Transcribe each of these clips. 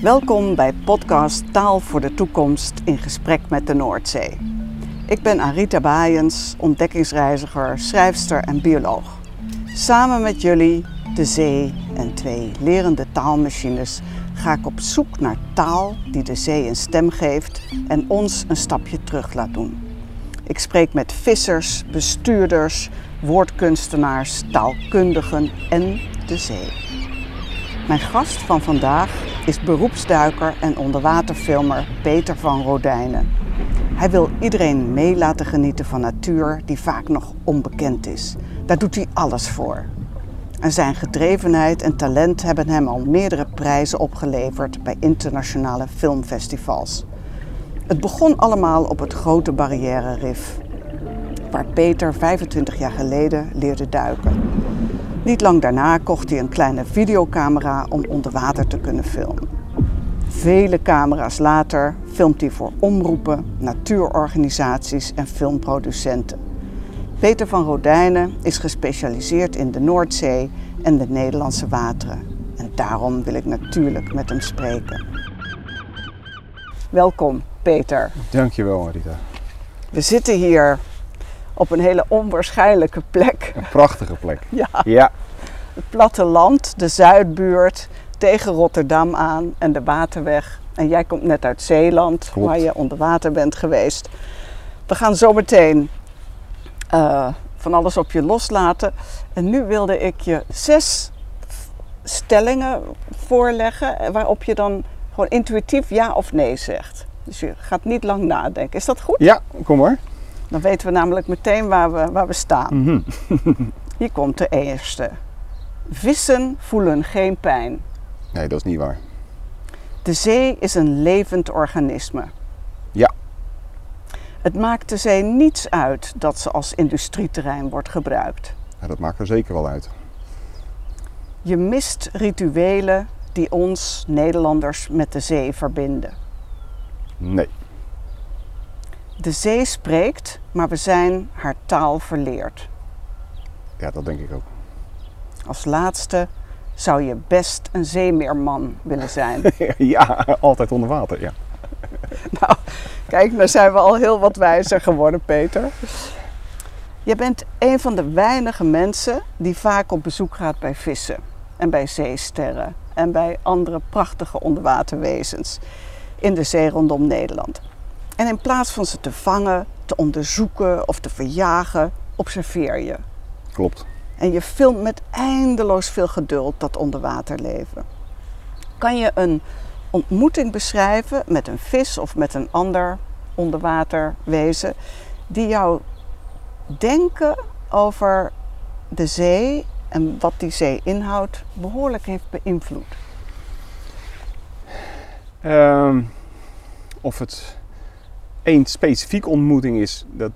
Welkom bij podcast Taal voor de Toekomst in gesprek met de Noordzee. Ik ben Arita Baaiens, ontdekkingsreiziger, schrijfster en bioloog. Samen met jullie, de zee en twee lerende taalmachines ga ik op zoek naar taal die de zee een stem geeft en ons een stapje terug laat doen. Ik spreek met vissers, bestuurders, woordkunstenaars, taalkundigen en de zee. Mijn gast van vandaag is beroepsduiker en onderwaterfilmer Peter van Rodijnen. Hij wil iedereen mee laten genieten van natuur die vaak nog onbekend is. Daar doet hij alles voor. En zijn gedrevenheid en talent hebben hem al meerdere prijzen opgeleverd bij internationale filmfestivals. Het begon allemaal op het Grote Barrière Rif, waar Peter 25 jaar geleden leerde duiken. Niet lang daarna kocht hij een kleine videocamera om onder water te kunnen filmen. Vele camera's later filmt hij voor omroepen, natuurorganisaties en filmproducenten. Peter van Rodijnen is gespecialiseerd in de Noordzee en de Nederlandse wateren. En daarom wil ik natuurlijk met hem spreken. Welkom, Peter. Dankjewel, Marita. We zitten hier op een hele onwaarschijnlijke plek. Een prachtige plek. Ja. Ja, Het platteland, de Zuidbuurt, tegen Rotterdam aan en de Waterweg. En jij komt net uit Zeeland, Klopt. waar je onder water bent geweest. We gaan zo meteen eh, van alles op je loslaten. En nu wilde ik je zes stellingen voorleggen, waarop je dan gewoon intuïtief ja of nee zegt. Dus je gaat niet lang nadenken. Is dat goed? ja kom maar. Dan weten we namelijk meteen waar we, waar we staan. Mhm. Hier komt de eerste. Vissen voelen geen pijn. Nee, dat is niet waar. De zee is een levend organisme. Ja, Het maakt de zee niets uit dat ze als industrieterrein wordt gebruikt. Ja, dat maakt er zeker wel uit. Je mist rituelen die ons Nederlanders met de zee verbinden. Nee, De zee spreekt, maar we zijn haar taal verleerd. ja, dat denk ik ook. Als laatste zou je best een zeemeerman willen zijn. ja, altijd onder water, ja. Nou, kijk, daar zijn we al heel wat wijzer geworden, Peter. Je bent een van de weinige mensen die vaak op bezoek gaat bij vissen en bij zeesterren en bij andere prachtige onderwaterwezens in de zee rondom Nederland. En in plaats van ze te vangen, te onderzoeken of te verjagen, observeer je. Klopt. En je filmt met eindeloos veel geduld dat onderwaterleven. Kan je een ontmoeting beschrijven met een vis of met een ander onderwaterwezen die jou denken over de zee en wat die zee inhoudt behoorlijk heeft beïnvloed? Ehm, of het één specifieke ontmoeting is, dat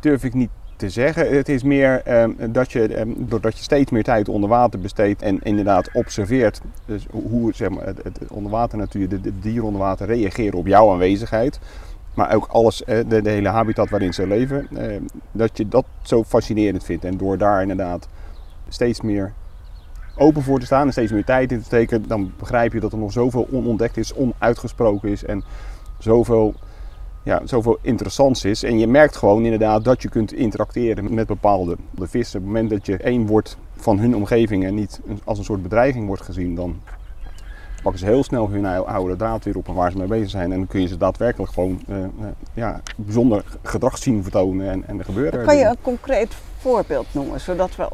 durf ik niet te zeggen. Het is meer ehm, dat je, ehm, doordat je steeds meer tijd onder water besteedt en inderdaad observeert dus hoe zeg maar, het, onderwaternatuur, de, dieren onder water reageren op jouw aanwezigheid. Maar ook alles, eh, de, hele habitat waarin ze leven, dat je dat zo fascinerend vindt. En door daar inderdaad steeds meer open voor te staan en steeds meer tijd in te steken, dan begrijp je dat er nog zoveel onontdekt is, onuitgesproken is en zoveel, ja, zoveel interessants is. En je merkt gewoon inderdaad dat je kunt interacteren met bepaalde de vissen. Op het moment dat je één wordt van hun omgeving en niet als een soort bedreiging wordt gezien, dan pakken ze heel snel hun ou- oude draad weer op en waar ze mee bezig zijn. En dan kun je ze daadwerkelijk gewoon eh, ja, bijzonder gedrag zien vertonen en, en er gebeurt Kan je een concreet voorbeeld noemen, zodat we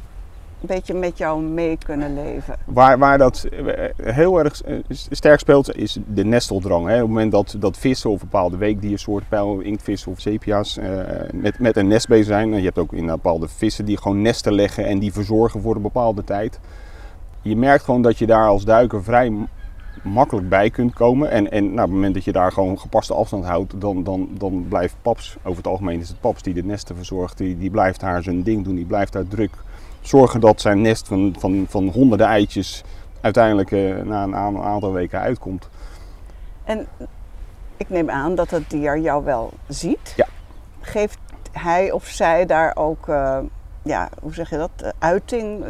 een beetje met jou mee kunnen leven? Waar, waar dat eh, heel erg eh, sterk speelt, is de nesteldrang. Hè. Op het moment dat, dat vissen of bepaalde weekdiersoorten, pijl, inktvissen of sepia's, eh, met, met een nest bezig zijn. Je hebt ook in bepaalde vissen die gewoon nesten leggen en die verzorgen voor een bepaalde tijd. Je merkt gewoon dat je daar als duiker vrij makkelijk bij kunt komen. En, en nou, op het moment dat je daar gewoon gepaste afstand houdt, dan, dan, dan blijft paps, over het algemeen is het paps die de nesten verzorgt, die, die blijft daar zijn ding doen, die blijft daar druk zorgen dat zijn nest van, van, van honderden eitjes uiteindelijk eh, na een aantal weken uitkomt. En ik neem aan dat het dier jou wel ziet. Ja. Geeft hij of zij daar ook, eh, ja, hoe zeg je dat, eh, uiting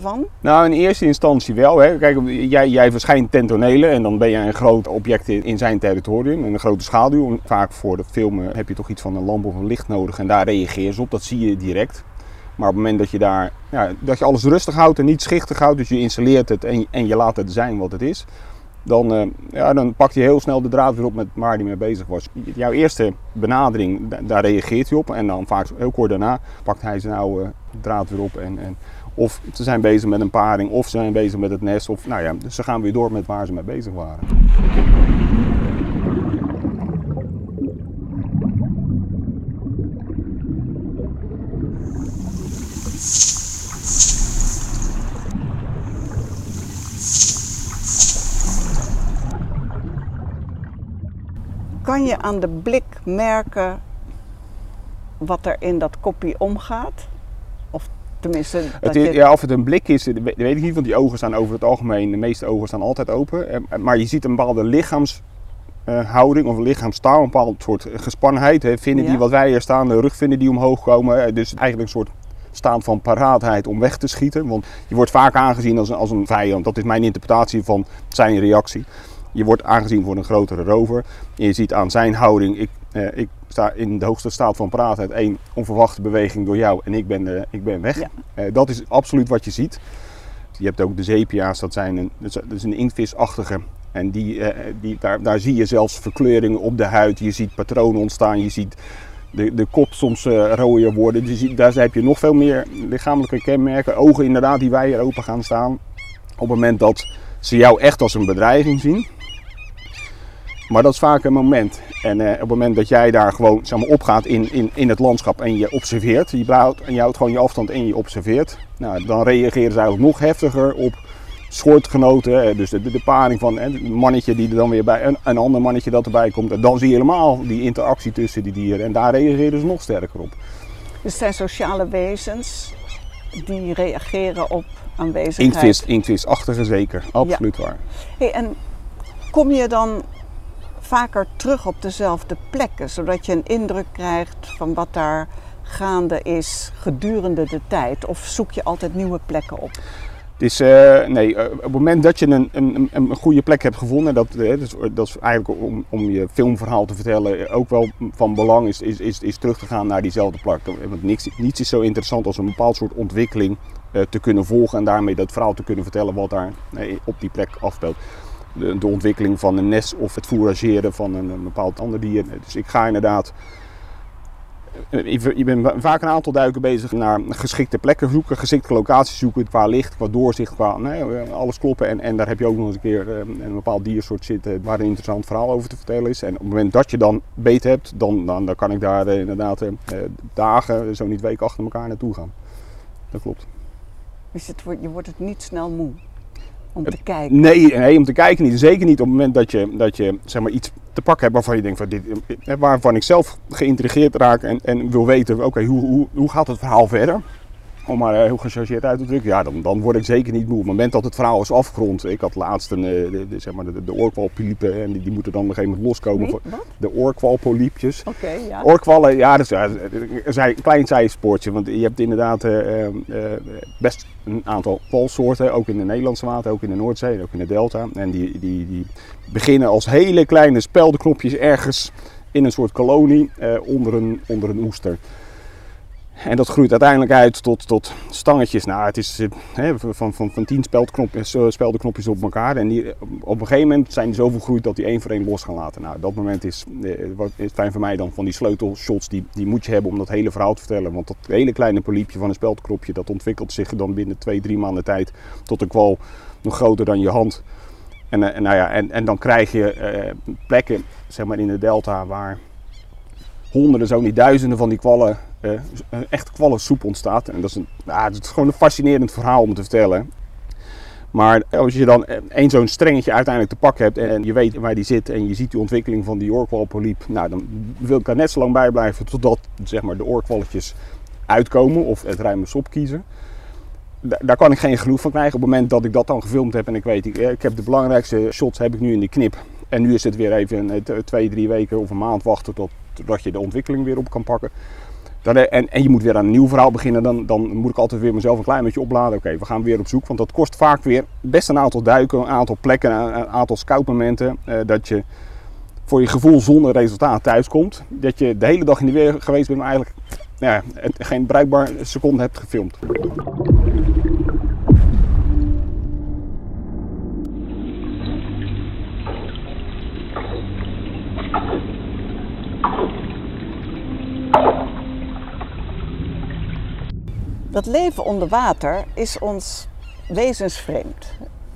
van? Nou, in eerste instantie wel. Hè. Kijk, jij, jij verschijnt ten tonele en dan ben je een groot object in, in zijn territorium, een grote schaduw. Vaak voor de filmen heb je toch iets van een lamp of een licht nodig en daar reageer je op. Dat zie je direct. Maar op het moment dat je daar, ja, dat je alles rustig houdt en niet schichtig houdt, dus je installeert het en, en je laat het zijn wat het is, dan, uh, ja, dan pakt hij heel snel de draad weer op met waar hij mee bezig was. Jouw eerste benadering, daar reageert hij op en dan vaak heel kort daarna pakt hij zijn oude draad weer op. En, en, of ze zijn bezig met een paring, of ze zijn bezig met het nest, of nou ja, dus ze gaan weer door met waar ze mee bezig waren. Kan je aan de blik merken wat er in dat kopje omgaat? Of tenminste. Het is, Ja, of het een blik is, dat weet ik niet, want die ogen staan over het algemeen, de meeste ogen staan altijd open. Maar je ziet een bepaalde lichaamshouding of lichaamstaal, een bepaald soort gespannenheid. Hè. Vinden die wat wij hier staan, de rugvinnen die omhoog komen. Dus eigenlijk een soort staan van paraatheid om weg te schieten. Want je wordt vaak aangezien als een, als een vijand. Dat is mijn interpretatie van zijn reactie. Je wordt aangezien voor een grotere rover. En je ziet aan zijn houding, ik, eh, ik sta in de hoogste staat van paraatheid. één onverwachte beweging door jou en ik ben, eh, ik ben weg. Eh, dat is absoluut wat je ziet. Je hebt ook de zepia's, dat, zijn een, dat is een inktvisachtige. En die, die, daar, daar zie je zelfs verkleuringen op de huid. Je ziet patronen ontstaan. Je ziet de, de kop soms uh, rooier worden. Dus daar heb je nog veel meer lichamelijke kenmerken. Ogen inderdaad die wij er open gaan staan. Op het moment dat ze jou echt als een bedreiging zien. Maar dat is vaak een moment. En uh, op het moment dat jij daar gewoon zeg maar, opgaat in, in, in het landschap en je observeert, je, bouwt, en je houdt gewoon je afstand en je observeert, nou, dan reageren ze eigenlijk nog heftiger op soortgenoten. Dus de, de, de paring van een mannetje die er dan weer bij, een, een ander mannetje dat erbij komt. En dan zie je helemaal die interactie tussen die dieren. En daar reageren ze nog sterker op. Dus het zijn sociale wezens die reageren op aanwezigheid. Inktvis, inktvisachtige zeker, absoluut ja. waar. Hey, en kom je dan vaker terug op dezelfde plekken, zodat je een indruk krijgt van wat daar gaande is gedurende de tijd? Of zoek je altijd nieuwe plekken op? Het is, uh, nee, uh, op het moment dat je een, een, een goede plek hebt gevonden, dat, dat, is, dat is eigenlijk om, om je filmverhaal te vertellen ook wel van belang, is, is, is, is terug te gaan naar diezelfde plek. Want niks, niets is zo interessant als een bepaald soort ontwikkeling te kunnen volgen en daarmee dat verhaal te kunnen vertellen wat daar op die plek afspeelt de, ontwikkeling van een nest of het fourageren van een, bepaald ander dier. Dus ik ga inderdaad. Je bent vaak een aantal duiken bezig naar geschikte plekken zoeken, geschikte locaties zoeken, qua licht, qua doorzicht, qua nee, alles kloppen. En, en daar heb je ook nog eens een keer een, een bepaald diersoort zitten waar een interessant verhaal over te vertellen is. En op het moment dat je dan beet hebt, dan, dan, dan kan ik daar inderdaad dagen, zo niet weken achter elkaar naartoe gaan. Dat klopt. Dus het, je wordt het niet snel moe? Om te kijken? Nee, nee, om te kijken niet. Zeker niet op het moment dat je, dat je zeg maar, iets te pakken hebt waarvan je denkt van dit, waarvan ik zelf geïntrigeerd raak en, en wil weten, oké, hoe, hoe, hoe gaat het verhaal verder? Om maar heel gechargeerd uit te drukken, ja, dan, dan word ik zeker niet moe. Op het moment dat het verhaal is afgerond, ik had laatst een, de, de, zeg maar de, de oorkwalpoliepen en die, die, moeten dan op een gegeven moment loskomen. Voor de oorkwalpoliepjes. Oké, okay, ja. Oorkwallen, ja, dat is, ja, een klein zijspoortje, want je hebt inderdaad uh, uh, best een aantal kwalsoorten, ook in de Nederlandse water, ook in de Noordzee, ook in de Delta. En die, die, die beginnen als hele kleine speldenknopjes ergens in een soort kolonie uh, onder, een, onder een oester. En dat groeit uiteindelijk uit tot, tot stangetjes. Nou, het is he, van, van, van tien speldknopjes, speldenknopjes op elkaar. En die, op een gegeven moment zijn die zoveel gegroeid dat die één voor één los gaan laten. Nou, dat moment is, is fijn voor mij dan van die sleutelshots. Die, die moet je hebben om dat hele verhaal te vertellen. Want dat hele kleine poliepje van een speldknopje, dat ontwikkelt zich dan binnen twee, drie maanden tijd tot een kwal nog groter dan je hand. En, en, nou ja, en, en dan krijg je plekken zeg maar in de delta waar honderden, zo niet duizenden van die kwallen, uh, echt kwallensoep ontstaat. En dat is, een, is gewoon een fascinerend verhaal om te vertellen. Maar als je dan één zo'n strengetje uiteindelijk te pakken hebt en je weet waar die zit en je ziet die ontwikkeling van die oorkwalpoliep, nou, dan wil ik daar net zo lang bij blijven totdat zeg maar, de oorkwalletjes uitkomen of het ruime sop kiezen. Daar kan ik geen genoeg van krijgen op het moment dat ik dat dan gefilmd heb en ik weet, ik, ik heb de belangrijkste shots heb ik nu in de knip. En nu is het weer even twee, drie weken of een maand wachten tot, totdat je de ontwikkeling weer op kan pakken. Dan, eh, en, en je moet weer aan een nieuw verhaal beginnen, dan, dan moet ik altijd weer mezelf een klein beetje opladen. Oké, we gaan weer op zoek, want dat kost vaak weer best een aantal duiken, een aantal plekken, een aantal scoutmomenten. Uh, dat je voor je gevoel zonder resultaat thuiskomt. Dat je de hele dag in de weer geweest bent, maar eigenlijk ja, geen bruikbaar seconde hebt gefilmd. Dat leven onder water is ons wezensvreemd.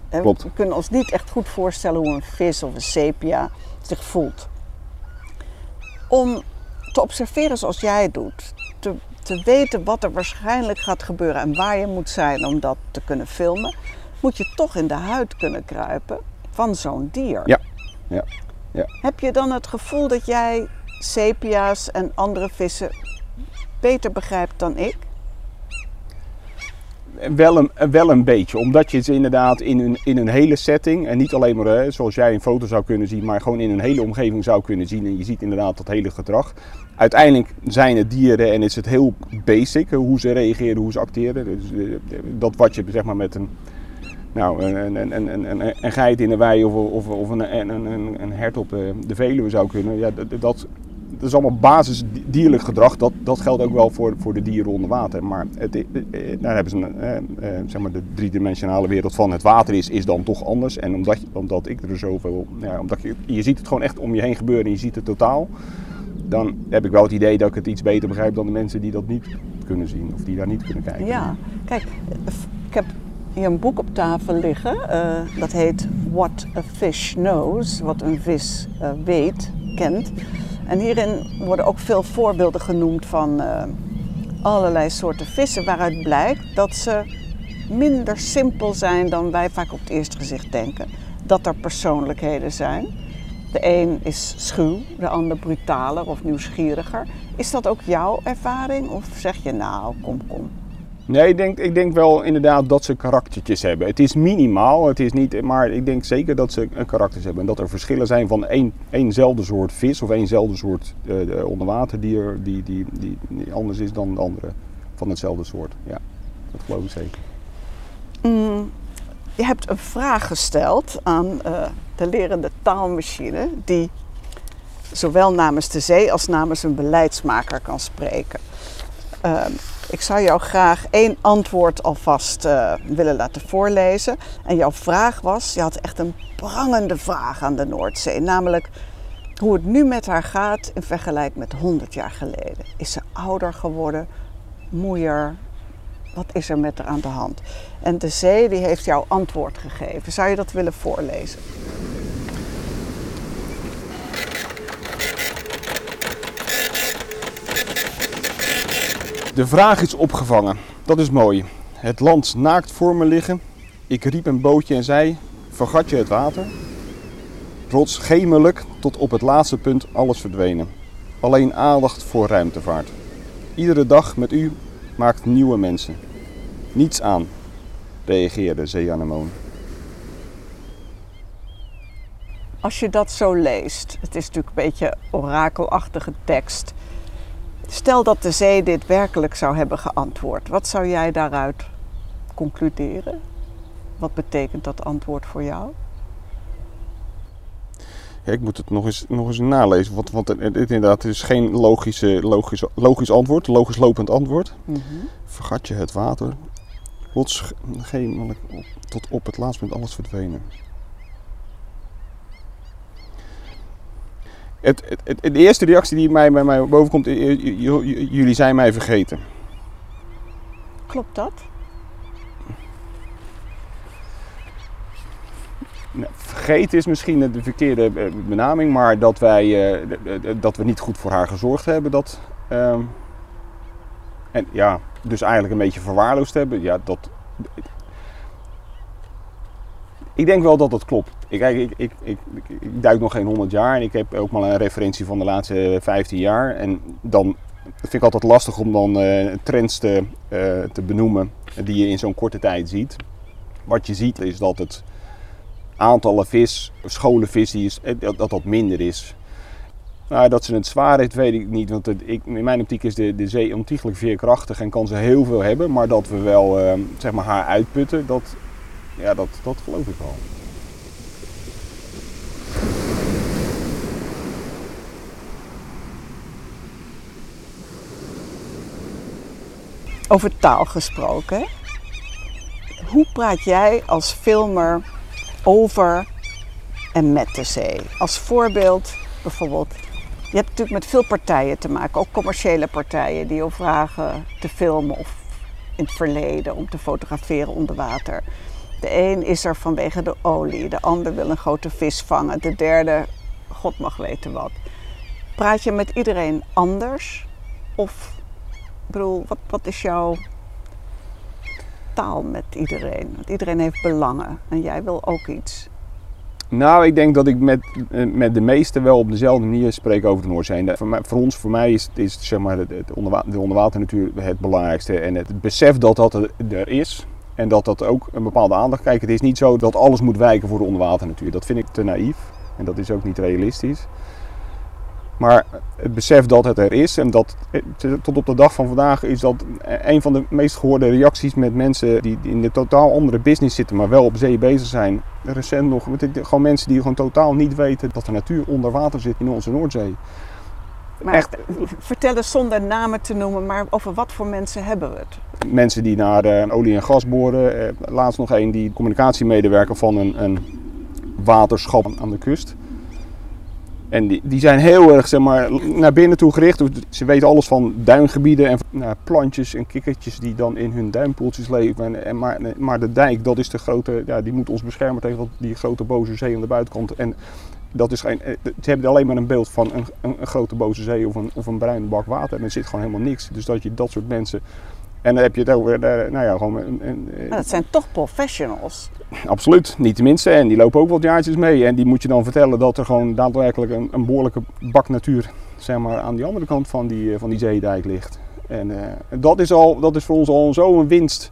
Klopt. We kunnen ons niet echt goed voorstellen hoe een vis of een sepia zich voelt. Om te observeren zoals jij het doet, te, te weten wat er waarschijnlijk gaat gebeuren en waar je moet zijn om dat te kunnen filmen, moet je toch in de huid kunnen kruipen van zo'n dier. Ja. ja. ja. Heb je dan het gevoel dat jij sepia's en andere vissen beter begrijpt dan ik? Wel een, wel een beetje, omdat je ze inderdaad in een, in een hele setting, en niet alleen maar hè, zoals jij een foto zou kunnen zien, maar gewoon in een hele omgeving zou kunnen zien. En je ziet inderdaad dat hele gedrag. Uiteindelijk zijn het dieren en is het heel basic hoe ze reageren, hoe ze acteren. Dus, dat wat je zeg maar met een, nou, een, geit in de wei of, of, of een, een, een, een hert op de Veluwe zou kunnen. Ja, dat, dat is allemaal basisdierlijk gedrag. Dat, dat geldt ook wel voor, voor de dieren onder water. Maar het, eh, eh, daar hebben ze een, eh, eh, zeg maar de driedimensionale wereld van het water is, is dan toch anders. En omdat, omdat ik er zoveel. Ja, omdat je, je ziet het gewoon echt om je heen gebeuren en je ziet het totaal. Dan heb ik wel het idee dat ik het iets beter begrijp dan de mensen die dat niet kunnen zien of die daar niet kunnen kijken. Ja, kijk, ik heb hier een boek op tafel liggen. Dat heet What a Fish Knows, wat een vis weet, kent. En hierin worden ook veel voorbeelden genoemd van uh, allerlei soorten vissen, waaruit blijkt dat ze minder simpel zijn dan wij vaak op het eerste gezicht denken. Dat er persoonlijkheden zijn. De een is schuw, de ander brutaler of nieuwsgieriger. Is dat ook jouw ervaring of zeg je nou, kom, kom? Nee, ik denk, ik denk wel inderdaad dat ze karaktertjes hebben. Het is minimaal, het is niet, maar ik denk zeker dat ze een karakters hebben. En dat er verschillen zijn van één, éénzelfde soort vis of éénzelfde soort uh, onderwaterdier die, die, die, anders is dan de andere van hetzelfde soort. Ja, dat geloof ik zeker. Mm, je hebt een vraag gesteld aan uh, de lerende taalmachine die zowel namens de zee als namens een beleidsmaker kan spreken. Uh, ik zou jou graag één antwoord alvast uh, willen laten voorlezen. En jouw vraag was, je had echt een prangende vraag aan de Noordzee. Namelijk hoe het nu met haar gaat in vergelijking met 100 jaar geleden. Is ze ouder geworden, moeier? Wat is er met haar aan de hand? En de zee die heeft jou antwoord gegeven. Zou je dat willen voorlezen? De vraag is opgevangen. Dat is mooi. Het land naakt voor me liggen. Ik riep een bootje en zei: Vergat je het water? Rots gemelijk tot op het laatste punt alles verdwenen. Alleen aandacht voor ruimtevaart. Iedere dag met u maakt nieuwe mensen. Niets aan, reageerde Zeeanemoon. Als je dat zo leest, het is natuurlijk een beetje orakelachtige tekst. Stel dat de zee dit werkelijk zou hebben geantwoord, wat zou jij daaruit concluderen? Wat betekent dat antwoord voor jou? Ja, ik moet het nog eens, nog eens nalezen, want, want het, inderdaad is geen logische, logisch, logisch antwoord, logisch lopend antwoord. Mm -hmm. Vergat je het water, plots tot op het laatste moment alles verdwenen. Het, het, het, de eerste reactie die mij, bij mij bovenkomt, jullie zijn mij vergeten. Klopt dat? Nou, vergeten is misschien de verkeerde eh, benaming, maar dat, wij, uh, dat we niet goed voor haar gezorgd hebben. Dat, uh, en ja, dus eigenlijk een beetje verwaarloosd hebben. Ja, dat, ik denk wel dat dat klopt. Ik, ik, ik, ik, ik, duik nog geen 100 jaar en ik heb ook maar een referentie van de laatste 15 jaar. En dan vind ik altijd lastig om dan uh, trends te, uh, te benoemen die je in zo'n korte tijd ziet. Wat je ziet is dat het aantallen vis, scholen vis, die is, dat dat minder is. Nou, dat ze het zwaar heeft, weet ik niet. Want ik, in mijn optiek is de, de zee ontiegelijk veerkrachtig en kan ze heel veel hebben. Maar dat we wel zeg maar haar uitputten, dat, ja, dat, geloof ik wel. Over taal gesproken. Hoe praat jij als filmer over en met de zee? Als voorbeeld bijvoorbeeld je hebt natuurlijk met veel partijen te maken, ook commerciële partijen die jou vragen te filmen of in het verleden om te fotograferen onder water. De een is er vanwege de olie, de ander wil een grote vis vangen, de derde, god mag weten wat. Praat je met iedereen anders? Of, ik bedoel, wat, wat is jouw taal met iedereen? Want iedereen heeft belangen en jij wil ook iets. Nou, ik denk dat ik met, eh, met de meesten wel op dezelfde manier spreek over de Noordzee. Voor, mij, voor ons, voor mij is, is zeg maar, het onderwater, de onderwaternatuur het belangrijkste. En het besef dat dat er is. En dat dat ook een bepaalde aandacht krijgt. Het is niet zo dat alles moet wijken voor de onderwaternatuur. Dat vind ik te naïef. En dat is ook niet realistisch. Maar het besef dat het er is en dat tot op de dag van vandaag is dat een van de meest gehoorde reacties met mensen die in de totaal andere business zitten, maar wel op zee bezig zijn. Recent nog, gewoon mensen die gewoon totaal niet weten dat de natuur onder water zit in onze Noordzee. Maar Echt. vertel eens zonder namen te noemen, maar over wat voor mensen hebben we het? Mensen die naar uh, olie en gas boren. Uh, laatst nog een die communicatiemedewerker van een, een waterschap aan de kust. En die, die zijn heel erg zeg maar, naar binnen toe gericht. Ze weten alles van duingebieden en nou, plantjes en kikkertjes die dan in hun duinpoeltjes leven. En, maar, maar de dijk, dat is de grote, ja, die moet ons beschermen tegen die grote boze zee aan de buitenkant. En dat is geen, eh, ze hebben alleen maar een beeld van een, een, een grote boze zee of een, of een bruine bak water. En er zit gewoon helemaal niks. Dus dat je dat soort mensen en dan heb je het over, eh, nou ja, gewoon... Een, een, maar dat zijn toch professionals? Absoluut, niet tenminste. En die lopen ook wat jaartjes mee. En die moet je dan vertellen dat er gewoon daadwerkelijk een, een behoorlijke bak natuur zeg maar, aan die andere kant van die, eh, van die zeedijk ligt. En uh, dat, is al, dat is voor ons al zo'n winst.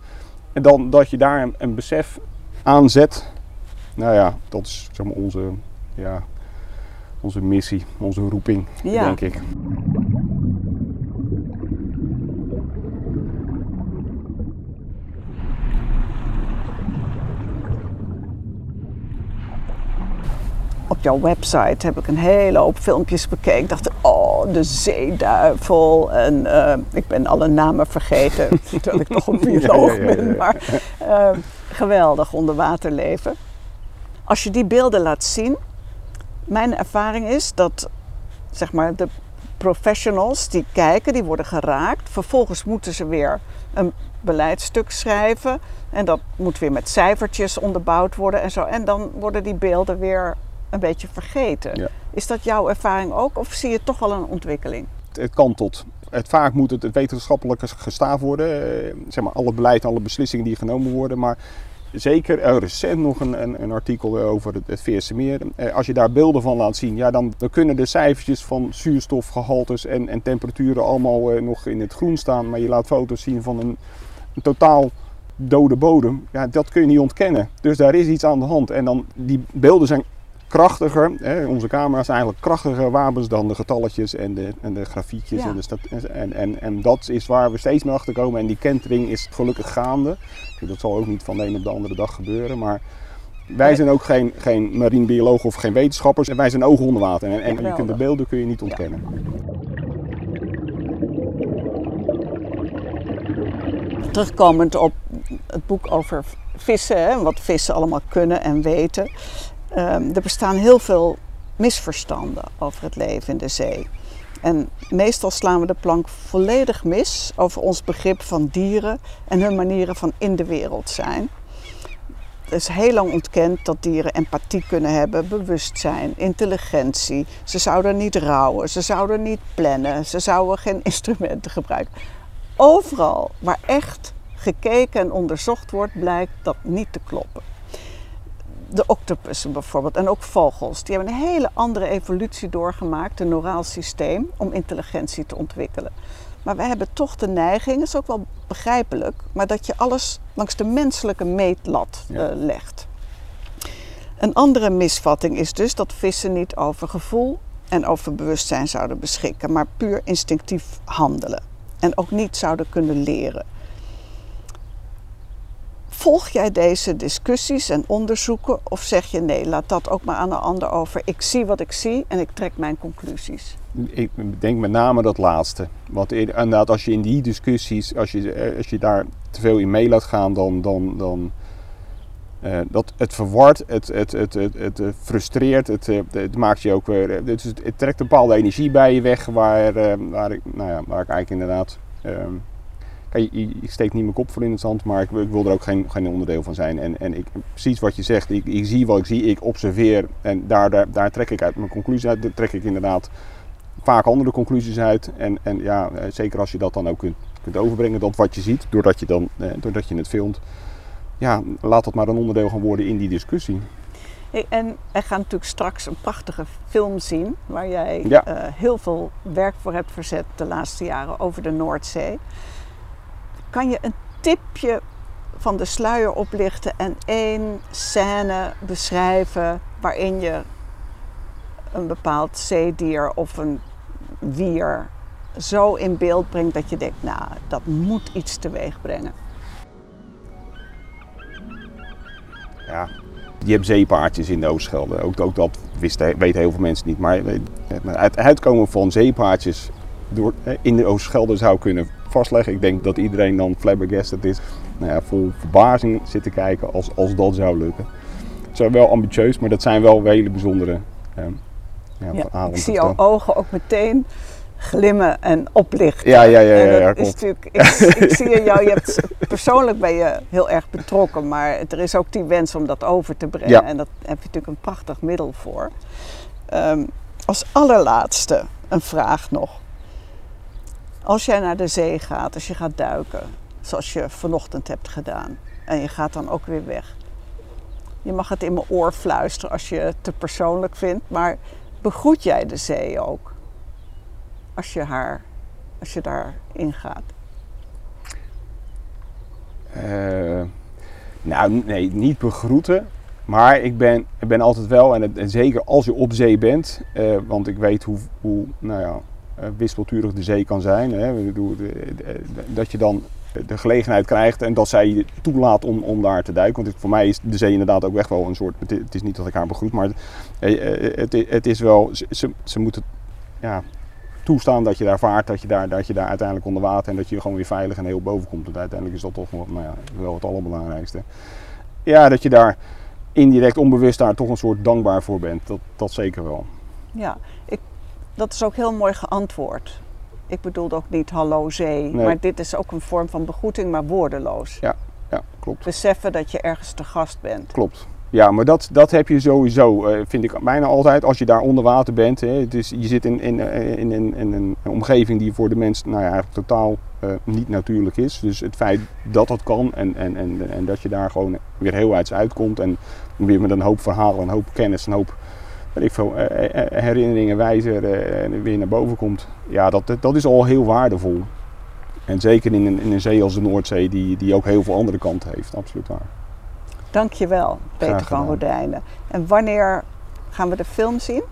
En dan dat je daar een, een besef aan zet. Nou ja, dat is zeg maar, onze, ja, onze missie, onze roeping, ja. denk ik. op jouw website heb ik een hele hoop filmpjes bekeken. Ik dacht, oh, de zeeduivel. En uh, ik ben alle namen vergeten, terwijl ik nog een bioloog ja, ja, ja, ben. Maar uh, geweldig onderwaterleven. Als je die beelden laat zien, mijn ervaring is dat zeg maar, de professionals die kijken, die worden geraakt. Vervolgens moeten ze weer een beleidstuk schrijven. En dat moet weer met cijfertjes onderbouwd worden en zo. En dan worden die beelden weer een beetje vergeten. Is dat jouw ervaring ook of zie je toch wel een ontwikkeling? Het kan tot. Het, vaak moet het, het wetenschappelijk gestaafd worden. Eh, zeg maar alle beleid, alle beslissingen die genomen worden. Maar zeker er recent nog een, een, een artikel over het, het VSMeer. Eh, als je daar beelden van laat zien, ja, dan, dan kunnen de cijfertjes van zuurstofgehaltes en, en temperaturen allemaal eh, nog in het groen staan. Maar je laat foto's zien van een, een totaal dode bodem. Ja, dat kun je niet ontkennen. Dus daar is iets aan de hand. En dan, die beelden zijn krachtiger. Hè, onze camera's zijn eigenlijk krachtiger wapens dan de getalletjes en de, en de grafiekjes. En, de en, en, en dat is waar we steeds meer achter komen. En die kentering is gelukkig gaande. Dat zal ook niet van de een op de andere dag gebeuren. Maar wij zijn ook geen, geen marinebiologen of geen wetenschappers. En wij zijn ogen onder water. En, en je kunt de beelden kun je niet ontkennen. Terugkomend op het boek over vissen, hè, wat vissen allemaal kunnen en weten. Um, er bestaan heel veel misverstanden over het leven in de zee. En meestal slaan we de plank volledig mis over ons begrip van dieren en hun manieren van in de wereld zijn. Er is heel lang ontkend dat dieren empathie kunnen hebben, bewustzijn, intelligentie. Ze zouden niet rouwen, ze zouden niet plannen, ze zouden geen instrumenten gebruiken. Overal waar echt gekeken en onderzocht wordt, blijkt dat niet te kloppen de octopussen bijvoorbeeld en ook vogels, die hebben een hele andere evolutie doorgemaakt, een neuraal systeem, om intelligentie te ontwikkelen. Maar wij hebben toch de neiging, dat is ook wel begrijpelijk, maar dat je alles langs de menselijke meetlat uh, legt. Een andere misvatting is dus dat vissen niet over gevoel en over bewustzijn zouden beschikken, maar puur instinctief handelen en ook niet zouden kunnen leren. Volg jij deze discussies en onderzoeken of zeg je nee, laat dat ook maar aan de ander over. Ik zie wat ik zie en ik trek mijn conclusies. Ik denk met name dat laatste. Want inderdaad, als je in die discussies, als je, eh, als je daar te veel in mee laat gaan, dan, dan, dan uh, dat, het verwart, het, het, het, het, het frustreert, het, het, maakt je ook weer. Het, het, trekt een bepaalde energie bij je weg, waar, waar, ik, nou ja, waar ik eigenlijk inderdaad. Um, Kijk, je, steekt niet mijn kop voor in het zand, maar ik, ik, wil er ook geen, geen onderdeel van zijn. En, en ik, precies wat je zegt, ik, ik zie wat ik zie, ik observeer en daar, daar, daar trek ik uit mijn conclusie uit. Daar trek ik inderdaad vaak andere conclusies uit. En, en ja, eh, zeker als je dat dan ook kunt, kunt overbrengen, dat wat je ziet, doordat je, dan, eh, doordat je het filmt. Ja, laat dat maar een onderdeel gaan worden in die discussie. en er gaat natuurlijk straks een prachtige film zien, waar jij uh, heel veel werk voor hebt verzet de laatste jaren over de Noordzee. Kan je een tipje van de sluier oplichten en één scène beschrijven waarin je een bepaald zeedier of een wier zo in beeld brengt dat je denkt, nou, dat moet iets teweeg brengen. Ja, je hebt zeepaardjes in de Oostschelde. Ook, dat wisten, weten heel veel mensen niet. Maar het uitkomen van zeepaardjes door, in de Oostschelde zou kunnen vastleggen. Ik denk dat iedereen dan flabbergasted is. Nou ja, vol verbazing zit te kijken als, als dat zou lukken. Het zijn wel ambitieus, maar dat zijn wel hele bijzondere ehm, ja, ja, Ik zie jouw ogen ook meteen glimmen en oplichten. Ja, ja, ja. ja, ja, is natuurlijk, ik, ik, zie jou, je hebt, persoonlijk ben je heel erg betrokken, maar er is ook die wens om dat over te brengen. En daar heb je natuurlijk een prachtig middel voor. Um, als allerlaatste een vraag nog. Als jij naar de zee gaat, als je gaat duiken, zoals je vanochtend hebt gedaan, en je gaat dan ook weer weg. Je mag het in mijn oor fluisteren als je het te persoonlijk vindt, maar begroet jij de zee ook? Als je, haar, als je daarin gaat? Uh, nou, nee, niet begroeten. Maar ik ben, ik ben altijd wel, en, zeker als je op zee bent, uh, want ik weet hoe, hoe nou ja, wispelturig de zee kan zijn. Hè. Dat je dan de gelegenheid krijgt en dat zij je toelaat om, om daar te duiken. Want voor mij is de zee inderdaad ook echt wel een soort. Het is niet dat ik haar begroet, maar het, het, het is wel. Ze, ze moeten ja, toestaan dat je daar vaart, dat je daar, dat je daar uiteindelijk onder water en dat je gewoon weer veilig en heel boven komt. Want uiteindelijk is dat toch nou ja, wel het allerbelangrijkste. Ja, dat je daar indirect onbewust daar toch een soort dankbaar voor bent. Dat, dat zeker wel. Ja, ik, dat is ook heel mooi geantwoord. Ik bedoelde ook niet hallo zee, maar dit is ook een vorm van begroeting, maar woordeloos. Ja, ja klopt. Beseffen dat je ergens te gast bent. Klopt. Ja, maar dat, dat heb je sowieso, uh, vind ik bijna altijd, als je daar onder water bent. Hè, is, je zit in, in, eh, in, in, in een omgeving die voor de mens nou ja, eigenlijk totaal uh, niet natuurlijk is. Dus het feit dat dat kan en, en, en, en dat je daar gewoon weer heel uit uitkomt en weer met een hoop verhalen, een hoop kennis, een hoop weet ik veel, herinneringen, wijzer weer naar boven komt. Ja, dat, dat is al heel waardevol. En zeker in een, in een zee als de Noordzee, die, die ook heel veel andere kanten heeft, absoluut waar. Dankjewel, Peter van Rodijnen. En wanneer gaan we de film zien?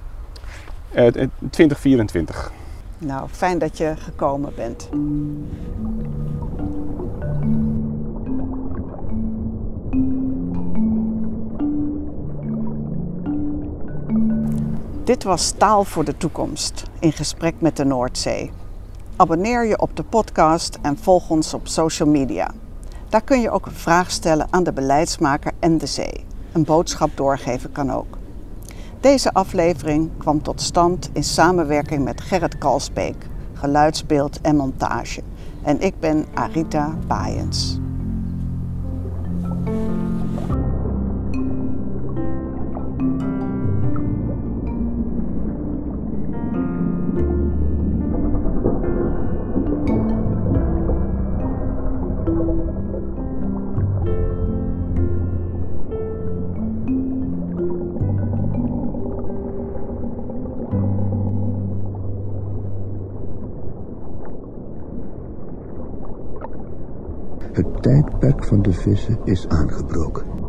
Uh, 2024. Nou, fijn dat je gekomen bent. Dit was Taal voor de Toekomst in gesprek met de Noordzee. Abonneer je op de podcast en volg ons op social media. Daar kun je ook een vraag stellen aan de beleidsmaker en de zee. Een boodschap doorgeven kan ook. Deze aflevering kwam tot stand in samenwerking met Gerrit Kalsbeek, geluidsbeeld en montage. En ik ben Arita Baaiens. Tijdperk van de vissen is aangebroken.